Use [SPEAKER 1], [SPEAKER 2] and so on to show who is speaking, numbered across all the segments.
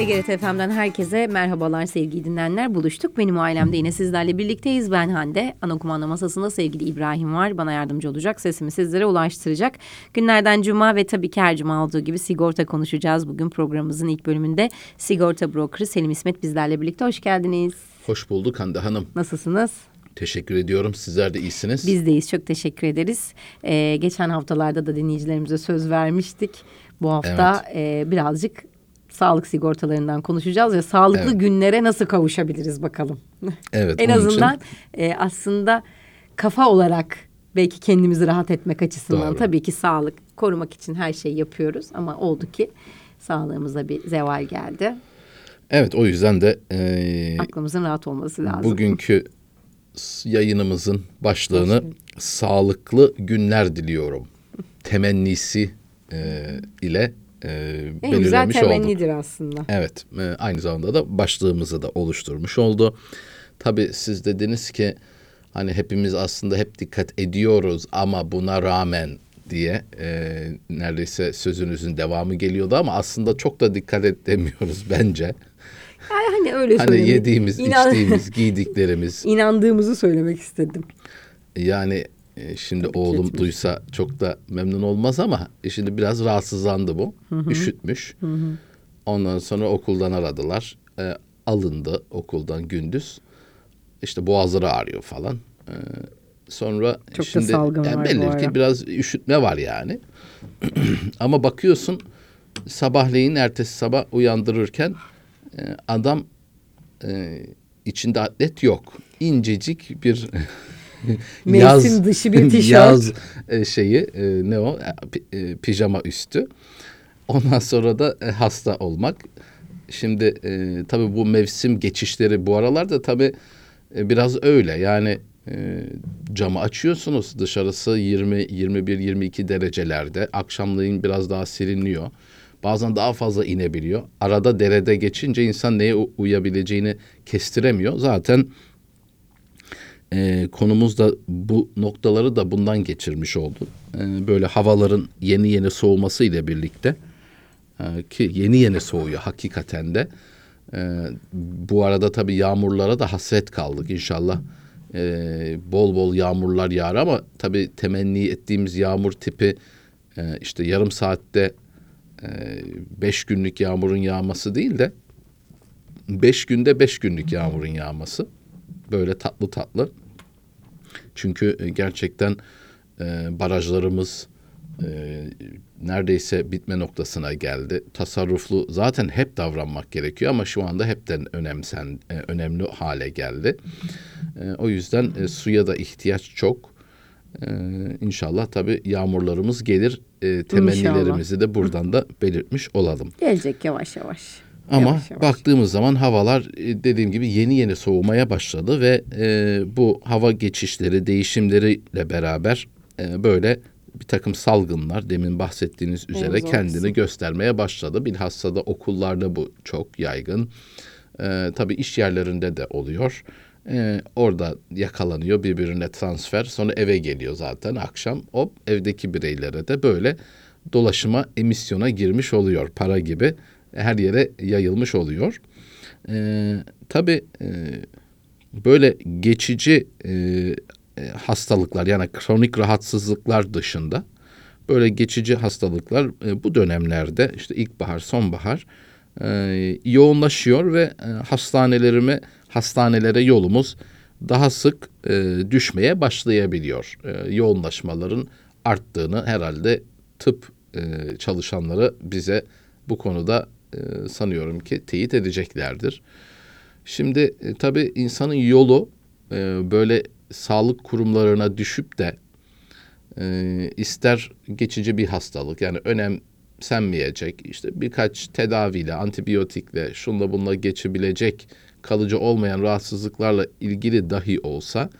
[SPEAKER 1] TGRT FM'den herkese merhabalar sevgili dinleyenler. Buluştuk. Benim ailemde yine sizlerle birlikteyiz. Ben Hande. Ana kumanda masasında sevgili İbrahim var. Bana yardımcı olacak. Sesimi sizlere ulaştıracak. Günlerden cuma ve tabii ki her cuma olduğu gibi sigorta konuşacağız. Bugün programımızın ilk bölümünde sigorta brokeri Selim İsmet bizlerle birlikte. Hoş geldiniz.
[SPEAKER 2] Hoş bulduk Hande Hanım.
[SPEAKER 1] Nasılsınız?
[SPEAKER 2] Teşekkür ediyorum. Sizler de iyisiniz.
[SPEAKER 1] Bizdeyiz. Çok teşekkür ederiz. Ee, geçen haftalarda da dinleyicilerimize söz vermiştik. Bu hafta e, birazcık sağlık sigortalarından konuşacağız ve sağlıklı
[SPEAKER 2] Evet.
[SPEAKER 1] günlere nasıl kavuşabiliriz bakalım.
[SPEAKER 2] Evet.
[SPEAKER 1] en
[SPEAKER 2] onun için-
[SPEAKER 1] azından e, aslında kafa olarak belki kendimizi rahat etmek açısından
[SPEAKER 2] Doğru.
[SPEAKER 1] tabii ki sağlık korumak için her şeyi yapıyoruz ama oldu ki sağlığımıza bir zeval geldi.
[SPEAKER 2] Evet o yüzden de e,
[SPEAKER 1] Aklımızın rahat olması lazım.
[SPEAKER 2] bugünkü yayınımızın başlığını sağlıklı günler diliyorum. Temennisi e, ile e,
[SPEAKER 1] en güzel
[SPEAKER 2] belirlemiş olduk.
[SPEAKER 1] temennidir aslında.
[SPEAKER 2] Evet, e, aynı zamanda da başlığımızı da oluşturmuş oldu. Tabii siz dediniz ki hani hepimiz aslında hep dikkat ediyoruz ama buna rağmen diye e, neredeyse sözünüzün devamı geliyordu ama aslında çok da dikkat edemiyoruz bence.
[SPEAKER 1] Yani hani öyle
[SPEAKER 2] Hani
[SPEAKER 1] söylemek-
[SPEAKER 2] yediğimiz,
[SPEAKER 1] İnan-
[SPEAKER 2] içtiğimiz, giydiklerimiz.
[SPEAKER 1] inandığımızı söylemek istedim.
[SPEAKER 2] Yani e, şimdi
[SPEAKER 1] Tabii
[SPEAKER 2] oğlum
[SPEAKER 1] etmiş.
[SPEAKER 2] duysa çok da memnun olmaz ama e, şimdi biraz rahatsızlandı bu. Üşütmüş. Ondan sonra okuldan aradılar. E, alındı okuldan gündüz. İşte boğazları ağrıyor falan. E, sonra
[SPEAKER 1] Çok da
[SPEAKER 2] şimdi
[SPEAKER 1] salgın
[SPEAKER 2] yani
[SPEAKER 1] var
[SPEAKER 2] belli ki biraz üşütme var yani. ama bakıyorsun sabahleyin ertesi sabah uyandırırken e, adam e, içinde atlet yok. İncecik bir
[SPEAKER 1] Mevsim dışı bir tişört.
[SPEAKER 2] Yaz e, şeyi e, ne o E, pi- pijama üstü. Ondan sonra da hasta olmak. Şimdi e, tabii bu mevsim geçişleri bu aralarda tabii e, biraz öyle. Yani e, camı açıyorsunuz dışarısı 20, 21, 22 derecelerde. Akşamleyin biraz daha serinliyor. Bazen daha fazla inebiliyor. Arada derede geçince insan neye uyabileceğini kestiremiyor. Zaten e, konumuz da bu noktaları da bundan geçirmiş oldu. E, böyle havaların yeni yeni soğuması ile birlikte e, ki yeni yeni soğuyor hakikaten de. E, bu arada tabii yağmurlara da hasret kaldık inşallah. e, bol bol yağmurlar yağar ama tabii temenni ettiğimiz yağmur tipi e, işte yarım saatte e, beş günlük yağmurun yağması değil de beş günde beş günlük yağmurun yağması. Böyle tatlı tatlı. Çünkü e, gerçekten e, barajlarımız e, neredeyse bitme noktasına geldi. Tasarruflu zaten hep davranmak gerekiyor ama şu anda hepten önemsen e, önemli hale geldi. E, o yüzden e, suya da ihtiyaç çok. E, inşallah tabii yağmurlarımız gelir. E, temennilerimizi de buradan da belirtmiş olalım.
[SPEAKER 1] Gelecek yavaş yavaş.
[SPEAKER 2] Ama
[SPEAKER 1] Yavaş yavaş.
[SPEAKER 2] baktığımız zaman havalar e, dediğim gibi yeni yeni soğumaya başladı ve e, bu hava geçişleri, değişimleriyle beraber e, böyle bir takım salgınlar demin bahsettiğiniz üzere
[SPEAKER 1] Mevzu
[SPEAKER 2] kendini
[SPEAKER 1] olsun.
[SPEAKER 2] göstermeye başladı. Bilhassa da okullarda bu çok yaygın. E, tabii iş yerlerinde de oluyor. E, orada yakalanıyor birbirine transfer sonra eve geliyor zaten akşam hop evdeki bireylere de böyle dolaşıma emisyona girmiş oluyor para gibi her yere yayılmış oluyor. E, tabii e, böyle geçici e, e, hastalıklar yani kronik rahatsızlıklar dışında böyle geçici hastalıklar e, bu dönemlerde işte ilkbahar sonbahar e, yoğunlaşıyor ve e, hastanelerime hastanelere yolumuz daha sık e, düşmeye başlayabiliyor. E, yoğunlaşmaların arttığını herhalde tıp e, çalışanları bize bu konuda e, sanıyorum ki teyit edeceklerdir. Şimdi e, tabii insanın yolu e, böyle sağlık kurumlarına düşüp de e, ister geçici bir hastalık yani önemsenmeyecek işte birkaç tedaviyle antibiyotikle şunla bunla geçebilecek kalıcı olmayan rahatsızlıklarla ilgili dahi olsa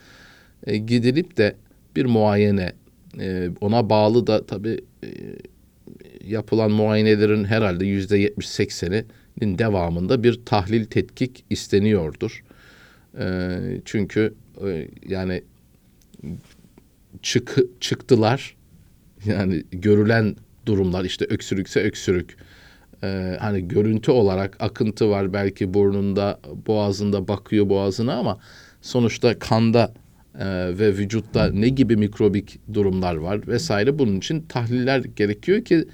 [SPEAKER 2] e, gidilip de bir muayene e, ona bağlı da tabii e, yapılan muayenelerin herhalde yüzde yetmiş sekseninin devamında bir tahlil tetkik isteniyordur. E, çünkü e, yani çık, çıktılar yani görülen durumlar işte öksürükse öksürük, e, hani görüntü olarak akıntı var belki burnunda, boğazında bakıyor boğazına ama sonuçta kanda e, ve vücutta ne gibi mikrobik durumlar var vesaire bunun için tahliller gerekiyor ki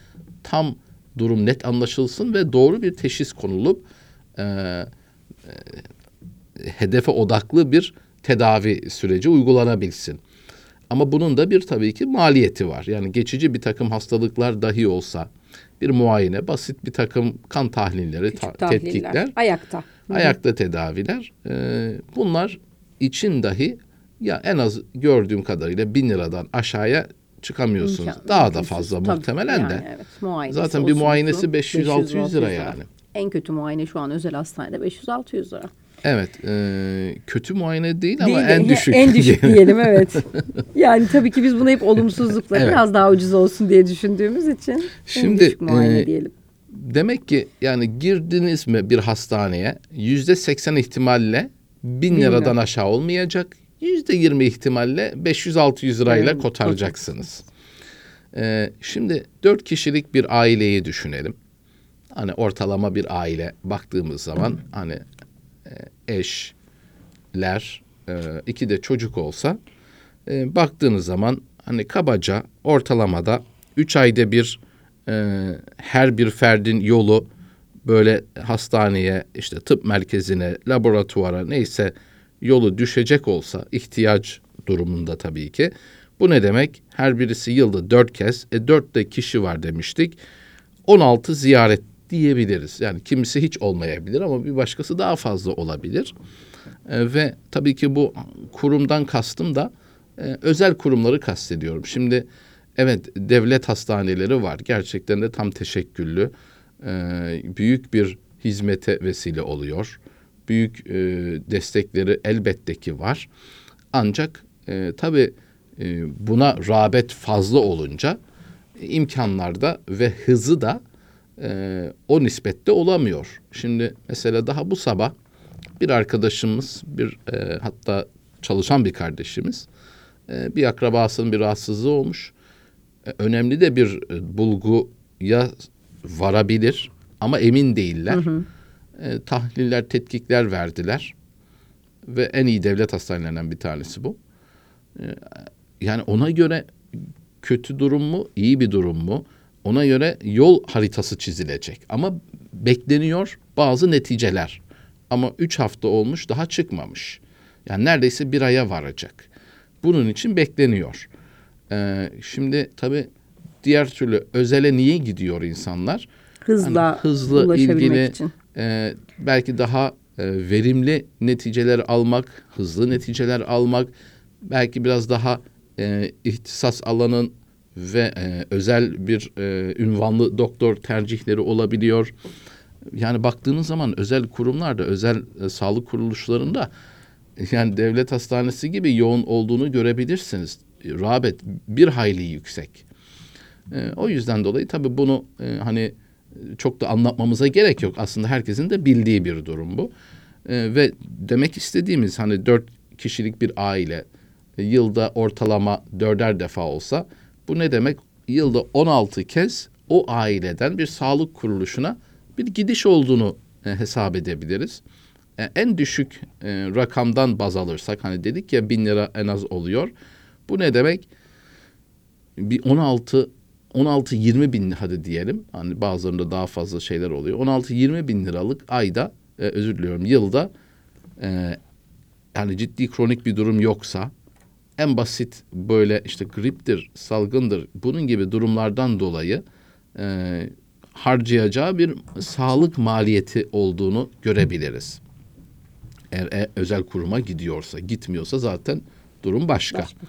[SPEAKER 2] tam durum net anlaşılsın ve doğru bir teşhis konulup e, e, hedefe odaklı bir tedavi süreci uygulanabilsin. Ama bunun da bir tabii ki maliyeti var. Yani geçici bir takım hastalıklar dahi olsa bir muayene, basit bir takım kan tahlilleri, ta-
[SPEAKER 1] Küçük tahliller.
[SPEAKER 2] tetkikler,
[SPEAKER 1] Ayakta.
[SPEAKER 2] ayakta tedaviler e, bunlar için dahi ya en az gördüğüm kadarıyla bin liradan aşağıya çıkamıyorsunuz.
[SPEAKER 1] İmkan-
[SPEAKER 2] Daha da fazla
[SPEAKER 1] Tabii,
[SPEAKER 2] muhtemelen
[SPEAKER 1] yani
[SPEAKER 2] de.
[SPEAKER 1] evet, muayenesi
[SPEAKER 2] Zaten bir muayenesi
[SPEAKER 1] olsun,
[SPEAKER 2] 500-600 lira
[SPEAKER 1] 500-600
[SPEAKER 2] yani.
[SPEAKER 1] En kötü muayene şu an özel hastanede 500-600 lira.
[SPEAKER 2] Evet, e, kötü muayene değil ama
[SPEAKER 1] Değil de-
[SPEAKER 2] en düşük.
[SPEAKER 1] En düşük diyelim evet. yani tabii ki biz bunu hep olumsuzlukla
[SPEAKER 2] Evet.
[SPEAKER 1] biraz daha ucuz olsun diye düşündüğümüz için en
[SPEAKER 2] Şimdi,
[SPEAKER 1] düşük muayene
[SPEAKER 2] e,
[SPEAKER 1] diyelim.
[SPEAKER 2] Demek ki yani girdiniz mi bir hastaneye yüzde seksen ihtimalle bin liradan
[SPEAKER 1] lira.
[SPEAKER 2] aşağı olmayacak. Yüzde yirmi ihtimalle 500-600 lirayla
[SPEAKER 1] Evet,
[SPEAKER 2] kotaracaksınız. Ee, şimdi dört kişilik bir aileyi düşünelim. Hani ortalama bir aile baktığımız zaman hani e, eşler, e, iki de çocuk olsa e, baktığınız zaman hani kabaca ortalamada üç ayda bir e, her bir ferdin yolu böyle hastaneye işte tıp merkezine laboratuvara neyse yolu düşecek olsa ihtiyaç durumunda tabii ki bu ne demek? Her birisi yılda dört kez e dört de kişi var demiştik 16 ziyaret diyebiliriz. Yani kimisi hiç olmayabilir ama bir başkası daha fazla olabilir. E, ve tabii ki bu kurumdan kastım da e, özel kurumları kastediyorum. Şimdi evet devlet hastaneleri var. Gerçekten de tam teşekküllü. E, büyük bir hizmete vesile oluyor. Büyük e, destekleri elbette ki var. Ancak e, tabii e, buna rağbet fazla olunca imkanlarda ve hızı da e, o nispette olamıyor. Şimdi mesela daha bu sabah bir arkadaşımız, bir e, hatta çalışan bir kardeşimiz, e, bir akrabasının bir rahatsızlığı olmuş. E, önemli de bir e, bulguya varabilir ama emin değiller. E, tahliller, tetkikler verdiler ve en iyi devlet hastanelerinden bir tanesi bu. E, yani ona göre kötü durum mu, iyi bir durum mu? Ona göre yol haritası çizilecek. Ama bekleniyor bazı neticeler. Ama üç hafta olmuş daha çıkmamış. Yani neredeyse bir aya varacak. Bunun için bekleniyor. Ee, şimdi tabii diğer türlü özele niye gidiyor insanlar?
[SPEAKER 1] Hızla
[SPEAKER 2] Hani hızlı ilgili
[SPEAKER 1] için.
[SPEAKER 2] E, belki daha e, verimli neticeler almak, hızlı neticeler almak, belki biraz daha e, ihtisas alanın ve e, özel bir e, ünvanlı doktor tercihleri olabiliyor. Yani baktığınız zaman özel kurumlarda, özel e, sağlık kuruluşlarında yani devlet hastanesi gibi yoğun olduğunu görebilirsiniz. Rağbet bir hayli yüksek. E, o yüzden dolayı tabii bunu e, hani çok da anlatmamıza gerek yok. Aslında herkesin de bildiği bir durum bu. E, ve demek istediğimiz hani dört kişilik bir aile e, yılda ortalama dörder defa olsa bu ne demek? Yılda 16 kez o aileden bir sağlık kuruluşuna bir gidiş olduğunu e, hesap edebiliriz. E, en düşük e, rakamdan baz alırsak hani dedik ya bin lira en az oluyor. Bu ne demek? Bir 16 16-20 bin hadi diyelim. Hani bazılarında daha fazla şeyler oluyor. 16-20 bin liralık ayda e, özür diliyorum yılda e, yani ciddi kronik bir durum yoksa en basit böyle işte griptir, salgındır bunun gibi durumlardan dolayı e, harcayacağı bir sağlık maliyeti olduğunu görebiliriz. Eğer e, özel kuruma gidiyorsa, gitmiyorsa zaten durum başka.
[SPEAKER 1] Başka.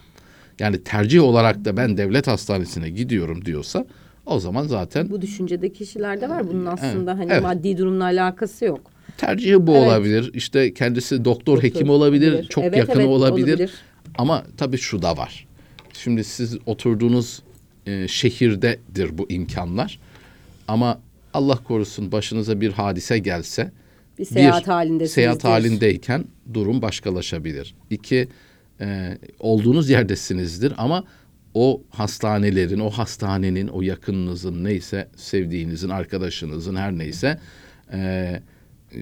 [SPEAKER 2] Yani tercih olarak da ben devlet hastanesine gidiyorum diyorsa o zaman zaten
[SPEAKER 1] Bu düşüncede kişilerde var. Bunun aslında hani
[SPEAKER 2] evet.
[SPEAKER 1] maddi durumla alakası yok.
[SPEAKER 2] tercihi bu
[SPEAKER 1] Evet.
[SPEAKER 2] olabilir. İşte kendisi doktor,
[SPEAKER 1] Doktor
[SPEAKER 2] hekimi olabilir,
[SPEAKER 1] olabilir.
[SPEAKER 2] çok
[SPEAKER 1] Evet,
[SPEAKER 2] yakını
[SPEAKER 1] evet,
[SPEAKER 2] olabilir.
[SPEAKER 1] olabilir.
[SPEAKER 2] Ama tabii şu da var. Şimdi siz oturduğunuz e, şehirdedir bu imkanlar. Ama Allah korusun başınıza bir hadise gelse
[SPEAKER 1] Bir seyahat halindesinizdir.
[SPEAKER 2] seyahat halindeyken durum başkalaşabilir. İki, e, olduğunuz yerdesinizdir ama o hastanelerin, o hastanenin, o yakınınızın neyse, sevdiğinizin, arkadaşınızın her neyse e, e,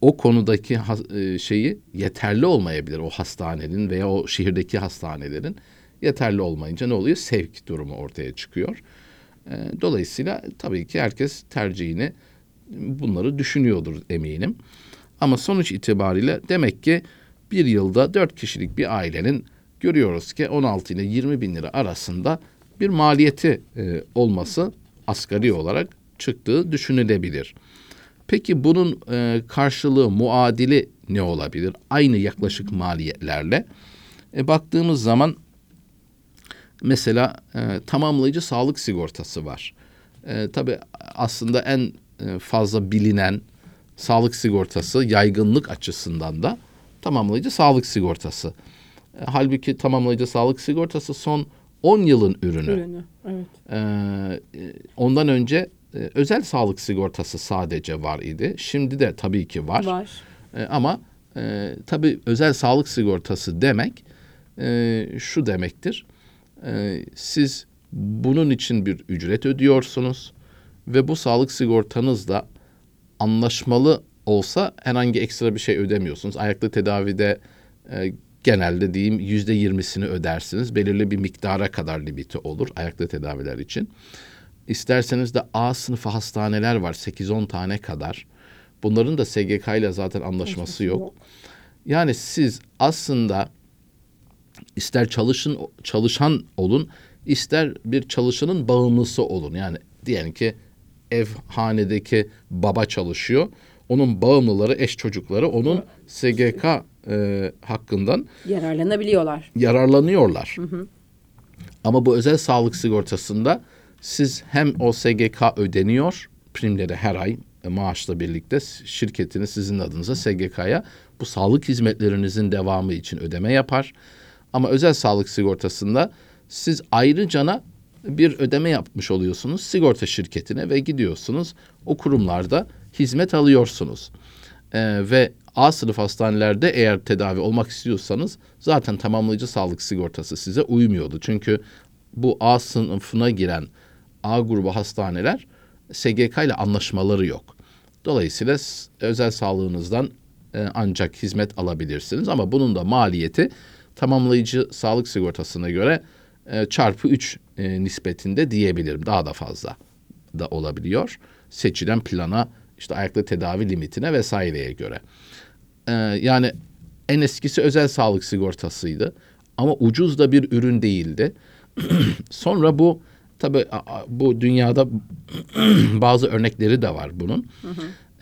[SPEAKER 2] o konudaki has- e, şeyi yeterli olmayabilir o hastanenin veya o şehirdeki hastanelerin yeterli olmayınca ne oluyor? Sevk durumu ortaya çıkıyor. E, dolayısıyla tabii ki herkes tercihini bunları düşünüyordur eminim. Ama sonuç itibariyle demek ki bir yılda dört kişilik bir ailenin görüyoruz ki 16 ile 20 bin lira arasında bir maliyeti e, olması asgari olarak çıktığı düşünülebilir. Peki bunun e, karşılığı, muadili ne olabilir? Aynı yaklaşık maliyetlerle. E, baktığımız zaman mesela e, tamamlayıcı sağlık sigortası var. E, tabii aslında en e, fazla bilinen sağlık sigortası yaygınlık açısından da tamamlayıcı sağlık sigortası. E, halbuki tamamlayıcı sağlık sigortası son 10 yılın ürünü.
[SPEAKER 3] Ürünü. Evet.
[SPEAKER 2] Ee, e, ondan önce e, özel sağlık sigortası sadece var idi. Şimdi de tabii ki var.
[SPEAKER 3] Var.
[SPEAKER 2] E, ama e, tabii özel sağlık sigortası demek e, şu demektir. E, siz bunun için bir ücret ödüyorsunuz ve bu sağlık sigortanızla anlaşmalı olsa herhangi ekstra bir şey ödemiyorsunuz. Ayaklı tedavide e, genelde diyeyim yüzde yirmisini ödersiniz. Belirli bir miktara kadar limiti olur ayaklı tedaviler için. İsterseniz de A sınıfı hastaneler var 8-10 tane kadar. Bunların da SGK ile zaten anlaşması yok. Yani siz aslında ister çalışın çalışan olun, ister bir çalışanın bağımlısı olun. Yani diyelim ki ev hanedeki baba çalışıyor. Onun bağımlıları, eş çocukları onun SGK e, hakkından
[SPEAKER 3] Yararlanabiliyorlar.
[SPEAKER 2] yararlanıyorlar. Ama bu özel sağlık sigortasında siz hem o SGK ödeniyor primleri her ay e, maaşla birlikte şirketiniz sizin adınıza SGK'ya bu sağlık hizmetlerinizin devamı için ödeme yapar. Ama özel sağlık sigortasında siz ayrıcana bir ödeme yapmış oluyorsunuz sigorta şirketine ve gidiyorsunuz o kurumlarda hizmet alıyorsunuz. Ee, ve A sınıf hastanelerde eğer tedavi olmak istiyorsanız zaten tamamlayıcı sağlık sigortası size uymuyordu. Çünkü bu A sınıfına giren A grubu hastaneler SGK ile anlaşmaları yok. Dolayısıyla özel sağlığınızdan e, ancak hizmet alabilirsiniz ama bunun da maliyeti tamamlayıcı sağlık sigortasına göre e, çarpı 3 e, nispetinde diyebilirim. Daha da fazla da olabiliyor. Seçilen plana işte ayaklı tedavi limitine vesaireye göre. Ee, yani en eskisi özel sağlık sigortasıydı. Ama ucuz da bir ürün değildi. Sonra bu a- bu dünyada bazı örnekleri de var bunun.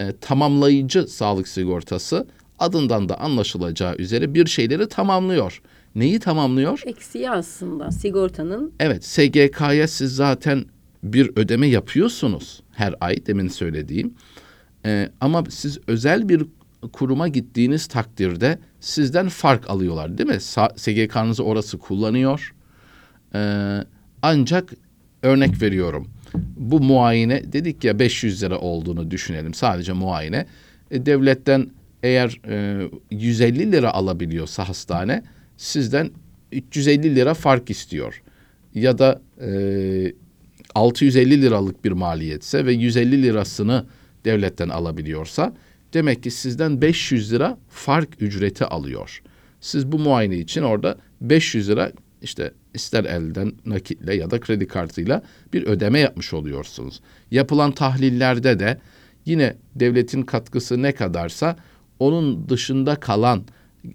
[SPEAKER 2] Ee, tamamlayıcı sağlık sigortası adından da anlaşılacağı üzere bir şeyleri tamamlıyor. Neyi tamamlıyor?
[SPEAKER 3] Eksiği aslında sigortanın
[SPEAKER 2] Evet, SGK'ya siz zaten bir ödeme yapıyorsunuz her ay demin söylediğim. Ee, ama siz özel bir kuruma gittiğiniz takdirde sizden fark alıyorlar değil mi? SGK'nızı orası kullanıyor. Ee, ancak örnek veriyorum. Bu muayene dedik ya 500 lira olduğunu düşünelim sadece muayene. E, devletten eğer e, 150 lira alabiliyorsa hastane sizden 350 lira fark istiyor. Ya da e, 650 liralık bir maliyetse ve 150 lirasını devletten alabiliyorsa demek ki sizden 500 lira fark ücreti alıyor. Siz bu muayene için orada 500 lira işte ister elden nakitle ya da kredi kartıyla bir ödeme yapmış oluyorsunuz. Yapılan tahlillerde de yine devletin katkısı ne kadarsa onun dışında kalan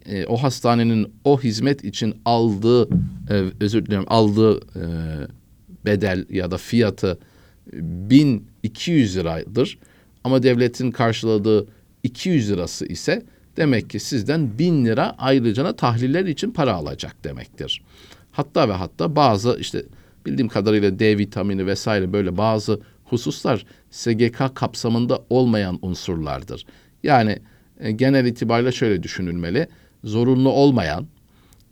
[SPEAKER 2] e, o hastanenin o hizmet için aldığı e, özür dilerim aldığı e, bedel ya da fiyatı 1200 liradır ama devletin karşıladığı 200 lirası ise demek ki sizden 1000 lira ayrıcana tahliller için para alacak demektir. Hatta ve hatta bazı işte bildiğim kadarıyla D vitamini vesaire böyle bazı hususlar SGK kapsamında olmayan unsurlardır. Yani e, genel itibariyle şöyle düşünülmeli. Zorunlu olmayan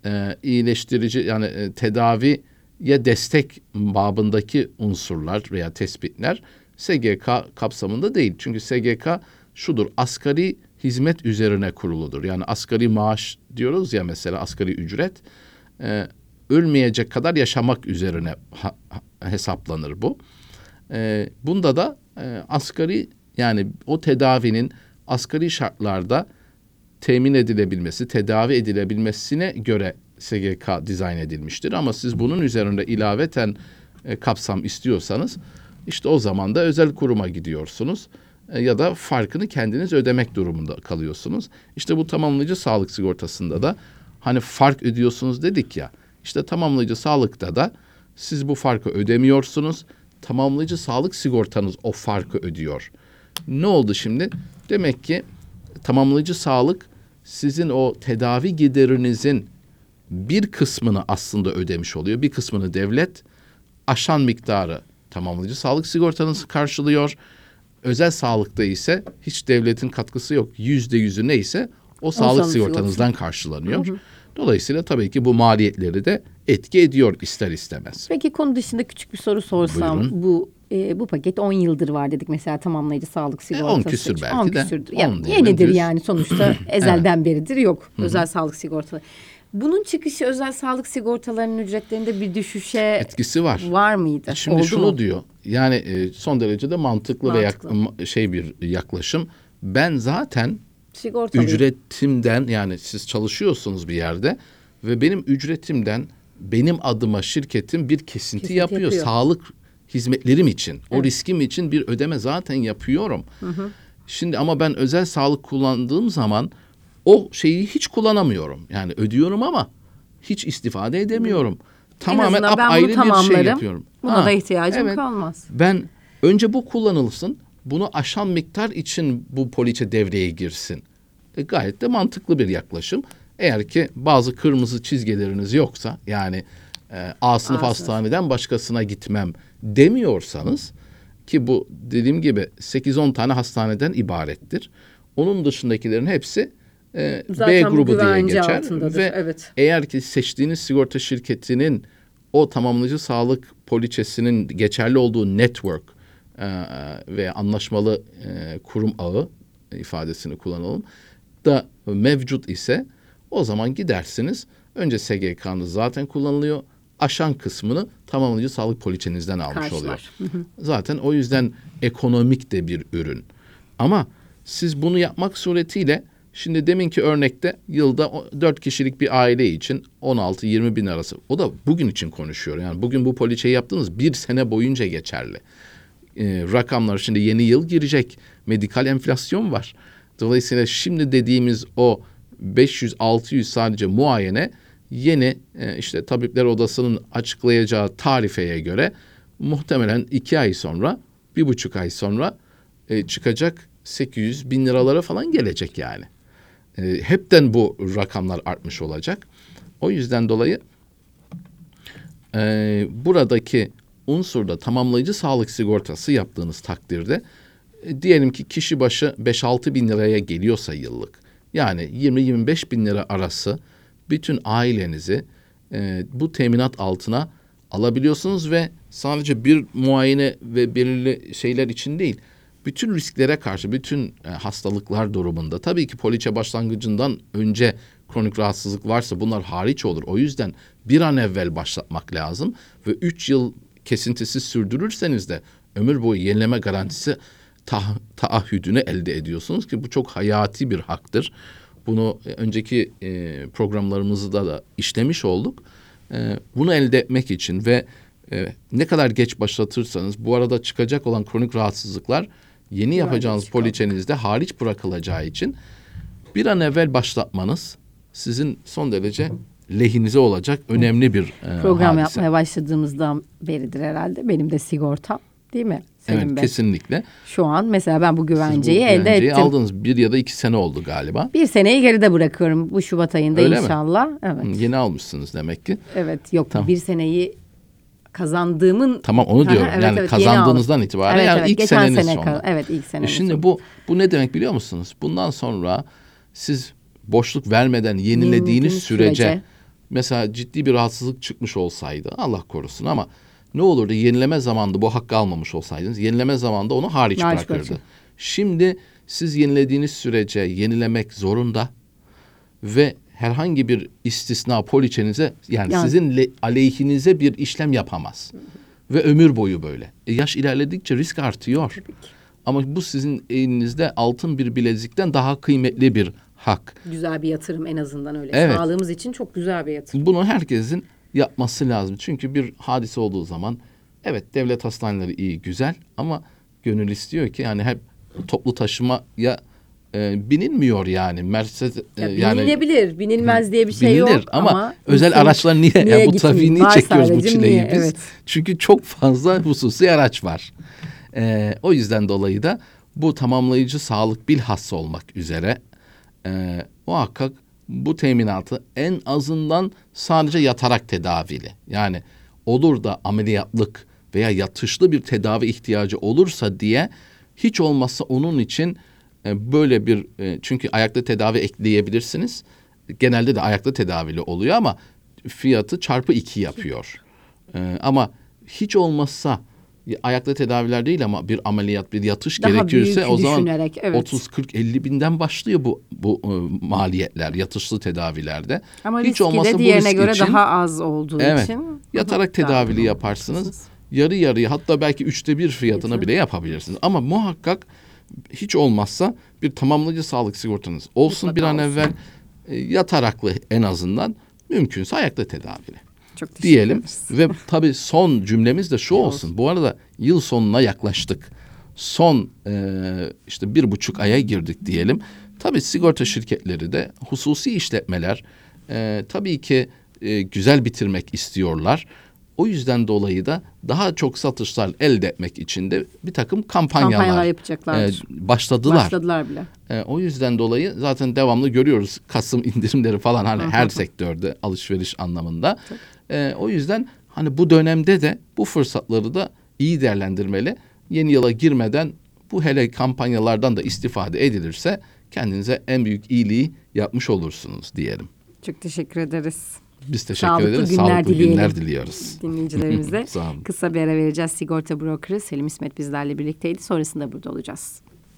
[SPEAKER 2] e, iyileştirici yani e, tedaviye destek babındaki unsurlar veya tespitler SGK kapsamında değil. Çünkü SGK şudur asgari hizmet üzerine kuruludur. Yani asgari maaş diyoruz ya mesela asgari ücret. E, ölmeyecek kadar yaşamak üzerine ha- hesaplanır bu. E, bunda da e, asgari yani o tedavinin asgari şartlarda temin edilebilmesi, tedavi edilebilmesine göre SGK dizayn edilmiştir. Ama siz bunun üzerinde ilaveten e, kapsam istiyorsanız işte o zaman da özel kuruma gidiyorsunuz E, ya da farkını kendiniz ödemek durumunda kalıyorsunuz. İşte bu tamamlayıcı sağlık sigortasında da hani fark ödüyorsunuz dedik ya. İşte tamamlayıcı sağlıkta da siz bu farkı ödemiyorsunuz. Tamamlayıcı sağlık sigortanız o farkı ödüyor. Ne oldu şimdi? Demek ki tamamlayıcı sağlık sizin o tedavi giderinizin bir kısmını aslında ödemiş oluyor. Bir kısmını devlet aşan miktarı tamamlayıcı sağlık sigortanız karşılıyor. Özel sağlıkta ise hiç devletin katkısı yok. Yüzde yüzü neyse o sağlık
[SPEAKER 3] sağlık
[SPEAKER 2] sigortanızdan karşılanıyor. Dolayısıyla tabii ki bu maliyetleri de etki ediyor ister istemez.
[SPEAKER 3] Peki konu dışında küçük bir soru sorsam
[SPEAKER 2] Buyurun.
[SPEAKER 3] bu e, bu paket 10 yıldır var dedik mesela tamamlayıcı sağlık sigortası.
[SPEAKER 2] 10 küsür belki
[SPEAKER 3] 10
[SPEAKER 2] de.
[SPEAKER 3] küsürdür.
[SPEAKER 2] 10
[SPEAKER 3] Yani
[SPEAKER 2] diyelim,
[SPEAKER 3] yenidir yani sonuçta ezelden beridir yok özel sağlık sigortaları. Bunun çıkışı özel sağlık sigortalarının ücretlerinde bir düşüşe
[SPEAKER 2] Etkisi var.
[SPEAKER 3] var mıydı?
[SPEAKER 2] Şimdi
[SPEAKER 3] Oldu
[SPEAKER 2] şunu
[SPEAKER 3] mu?
[SPEAKER 2] diyor. Yani e, son derece de mantıklı, ve yak- şey bir yaklaşım. Ben zaten
[SPEAKER 3] Sigortalı.
[SPEAKER 2] ücretimden yani siz çalışıyorsunuz bir yerde ve benim ücretimden benim adıma şirketim bir kesinti,
[SPEAKER 3] Kesinti
[SPEAKER 2] yapıyor.
[SPEAKER 3] yapıyor.
[SPEAKER 2] Sağlık hizmetlerim için, o riskim için bir ödeme zaten yapıyorum. Şimdi ama ben özel sağlık kullandığım zaman o şeyi hiç kullanamıyorum. Yani ödüyorum ama hiç istifade edemiyorum. Tamamen
[SPEAKER 3] bunu
[SPEAKER 2] ayrı bir şey yapıyorum.
[SPEAKER 3] Buna
[SPEAKER 2] Ha,
[SPEAKER 3] da ihtiyacım
[SPEAKER 2] evet.
[SPEAKER 3] kalmaz.
[SPEAKER 2] Ben önce bu kullanılsın. Bunu aşan miktar için bu poliçe devreye girsin. E, gayet de mantıklı bir yaklaşım. Eğer ki bazı kırmızı çizgileriniz yoksa yani e, A sınıf
[SPEAKER 3] A sınıf.
[SPEAKER 2] hastaneden başkasına gitmem demiyorsanız ki bu dediğim gibi 8-10 tane hastaneden ibarettir. Onun dışındakilerin hepsi e, B
[SPEAKER 3] Zaten bu
[SPEAKER 2] grubu diye geçer
[SPEAKER 3] altındadır,
[SPEAKER 2] ve
[SPEAKER 3] evet.
[SPEAKER 2] eğer ki seçtiğiniz sigorta şirketinin o tamamlayıcı sağlık poliçesinin geçerli olduğu network e, ve anlaşmalı e, kurum ağı ifadesini kullanalım da mevcut ise o zaman gidersiniz. Önce SGK'nız zaten kullanılıyor. Aşan kısmını tamamlayıcı sağlık poliçenizden almış
[SPEAKER 3] Karşılar.
[SPEAKER 2] oluyor. Zaten o yüzden ekonomik de bir ürün. Ama siz bunu yapmak suretiyle şimdi deminki örnekte yılda o- 4 kişilik bir aile için 16-20 bin arası. O da bugün için konuşuyor. Yani bugün bu poliçeyi yaptığınız bir sene boyunca geçerli. Ee, rakamlar şimdi yeni yıl girecek. Medikal enflasyon var. Dolayısıyla şimdi dediğimiz o 500-600 sadece muayene yeni e, işte tabipler odasının açıklayacağı tarifeye göre muhtemelen iki ay sonra bir buçuk ay sonra e, çıkacak 800 bin liralara falan gelecek yani. E, hepten bu rakamlar artmış olacak. O yüzden dolayı e, buradaki unsurda tamamlayıcı sağlık sigortası yaptığınız takdirde e, diyelim ki kişi başı 5-6 bin liraya geliyorsa yıllık yani 20-25 bin lira arası bütün ailenizi e, bu teminat altına alabiliyorsunuz ve sadece bir muayene ve belirli şeyler için değil bütün risklere karşı bütün e, hastalıklar durumunda tabii ki poliçe başlangıcından önce kronik rahatsızlık varsa bunlar hariç olur. O yüzden bir an evvel başlatmak lazım ve 3 yıl kesintisiz sürdürürseniz de ömür boyu yenileme garantisi ta- taahhüdünü elde ediyorsunuz ki bu çok hayati bir haktır. Bunu e, önceki e, programlarımızda da işlemiş olduk. E, bunu elde etmek için ve e, ne kadar geç başlatırsanız bu arada çıkacak olan kronik rahatsızlıklar yeni yapacağınız poliçenizde hariç bırakılacağı için bir an evvel başlatmanız sizin son derece lehinize olacak önemli bir e,
[SPEAKER 3] Program
[SPEAKER 2] hadise.
[SPEAKER 3] yapmaya başladığımızdan beridir herhalde. Benim de sigortam değil mi? Selim
[SPEAKER 2] Evet
[SPEAKER 3] Bey?
[SPEAKER 2] kesinlikle.
[SPEAKER 3] Şu an mesela ben bu
[SPEAKER 2] Siz bu
[SPEAKER 3] güvenceyi elde
[SPEAKER 2] güvenceyi
[SPEAKER 3] ettim.
[SPEAKER 2] aldınız bir ya da iki sene oldu galiba.
[SPEAKER 3] Bir seneyi geride bırakıyorum bu Şubat ayında
[SPEAKER 2] Öyle mi?
[SPEAKER 3] inşallah. Evet.
[SPEAKER 2] Hı, Yeni almışsınız demek ki.
[SPEAKER 3] Evet yok
[SPEAKER 2] Tamam.
[SPEAKER 3] bir seneyi kazandığımın
[SPEAKER 2] Tamam onu diyorum.
[SPEAKER 3] evet,
[SPEAKER 2] yani
[SPEAKER 3] evet,
[SPEAKER 2] kazandığınızdan itibaren
[SPEAKER 3] Evet,
[SPEAKER 2] yani
[SPEAKER 3] evet,
[SPEAKER 2] ilk
[SPEAKER 3] geçen
[SPEAKER 2] seneniz
[SPEAKER 3] sene
[SPEAKER 2] sonra.
[SPEAKER 3] evet ilk
[SPEAKER 2] E
[SPEAKER 3] seneniz
[SPEAKER 2] şimdi
[SPEAKER 3] sonra.
[SPEAKER 2] bu bu ne demek biliyor musunuz? Bundan sonra siz boşluk vermeden yenilediğiniz sürece,
[SPEAKER 3] sürece.
[SPEAKER 2] mesela ciddi bir rahatsızlık çıkmış olsaydı Allah korusun ama ne olurdu yenileme zamanında bu hakkı almamış olsaydınız yenileme zamanında onu hariç,
[SPEAKER 3] Hariç
[SPEAKER 2] bırakırdı.
[SPEAKER 3] bırakacak.
[SPEAKER 2] Şimdi siz yenilediğiniz sürece yenilemek zorunda ve herhangi bir istisna poliçenize yani,
[SPEAKER 3] Yani-
[SPEAKER 2] sizin le- aleyhinize bir işlem yapamaz. Ve ömür boyu böyle. E, yaş ilerledikçe risk artıyor. Ama bu sizin elinizde altın bir bilezikten daha kıymetli bir hak.
[SPEAKER 3] Güzel bir yatırım en azından öyle.
[SPEAKER 2] Evet.
[SPEAKER 3] Sağlığımız için çok güzel bir yatırım.
[SPEAKER 2] Bunu herkesin yapması lazım. Çünkü bir hadise olduğu zaman evet devlet hastaneleri iyi güzel ama gönül istiyor ki yani hep toplu taşımaya e, binilmiyor yani. Mercedes e,
[SPEAKER 3] Ya
[SPEAKER 2] yani
[SPEAKER 3] binilebilir, binilmez diye bir şey
[SPEAKER 2] binilir
[SPEAKER 3] yok
[SPEAKER 2] ama, özel
[SPEAKER 3] insan-
[SPEAKER 2] araçlar niye,
[SPEAKER 3] niye
[SPEAKER 2] yani bu trafiği niye çekiyoruz bu çileyi
[SPEAKER 3] niye?
[SPEAKER 2] biz?
[SPEAKER 3] Evet.
[SPEAKER 2] Çünkü çok fazla hususi araç var. Ee, o yüzden dolayı da bu tamamlayıcı sağlık bilhassa olmak üzere e, muhakkak bu teminatı en azından sadece yatarak tedavili. Yani olur da ameliyatlık veya yatışlı bir tedavi ihtiyacı olursa diye hiç olmazsa onun için e, böyle bir e, çünkü ayakta tedavi ekleyebilirsiniz. Genelde de ayakta tedavili oluyor ama fiyatı çarpı iki yapıyor. E, ama hiç olmazsa ayakta tedaviler değil ama bir ameliyat, bir yatış
[SPEAKER 3] Daha
[SPEAKER 2] gerekirse o zaman
[SPEAKER 3] evet.
[SPEAKER 2] 30 40 50 binden başlıyor bu bu e, maliyetler yatışlı tedavilerde.
[SPEAKER 3] Ama
[SPEAKER 2] hiç olmazsa
[SPEAKER 3] de
[SPEAKER 2] bu
[SPEAKER 3] diğerine
[SPEAKER 2] risk
[SPEAKER 3] göre
[SPEAKER 2] için-
[SPEAKER 3] daha az olduğu
[SPEAKER 2] Evet.
[SPEAKER 3] için.
[SPEAKER 2] Yatarak tedavili yaparsınız.
[SPEAKER 3] yaparsınız.
[SPEAKER 2] Yarı yarıya hatta belki üçte bir fiyatına bile yapabilirsiniz. Ama muhakkak hiç olmazsa bir tamamlayıcı sağlık sigortanız olsun
[SPEAKER 3] Mutlaka
[SPEAKER 2] bir an
[SPEAKER 3] olsun.
[SPEAKER 2] evvel e, yataraklı en azından mümkünse ayakta tedavili
[SPEAKER 3] Çok
[SPEAKER 2] diyelim. Ve tabii son cümlemiz de şu olsun. Bu arada yıl sonuna yaklaştık. Son e, işte bir buçuk aya girdik diyelim. Tabii sigorta şirketleri de hususi işletmeler e, tabii ki e, güzel bitirmek istiyorlar. O yüzden dolayı da daha çok satışlar elde etmek için de bir takım kampanyalar,
[SPEAKER 3] Kampanyalar yapacaklardır.
[SPEAKER 2] e, başladılar.
[SPEAKER 3] Başladılar bile.
[SPEAKER 2] E, o yüzden dolayı zaten devamlı görüyoruz Kasım indirimleri falan hani her sektörde alışveriş anlamında. E, o yüzden hani bu dönemde de bu fırsatları da iyi değerlendirmeli. Yeni yıla girmeden bu hele kampanyalardan da istifade edilirse kendinize en büyük iyiliği yapmış olursunuz diyelim.
[SPEAKER 3] Çok teşekkür ederiz.
[SPEAKER 2] Biz teşekkür
[SPEAKER 3] Sağlıklı
[SPEAKER 2] ederiz.
[SPEAKER 3] günler
[SPEAKER 2] Sağlıklı
[SPEAKER 3] dileyelim.
[SPEAKER 2] günler diliyoruz.
[SPEAKER 3] Dinleyicilerimize
[SPEAKER 2] Sağ olun.
[SPEAKER 3] kısa bir ara vereceğiz. Sigorta brokeri Selim İsmet bizlerle birlikteydi. Sonrasında burada olacağız.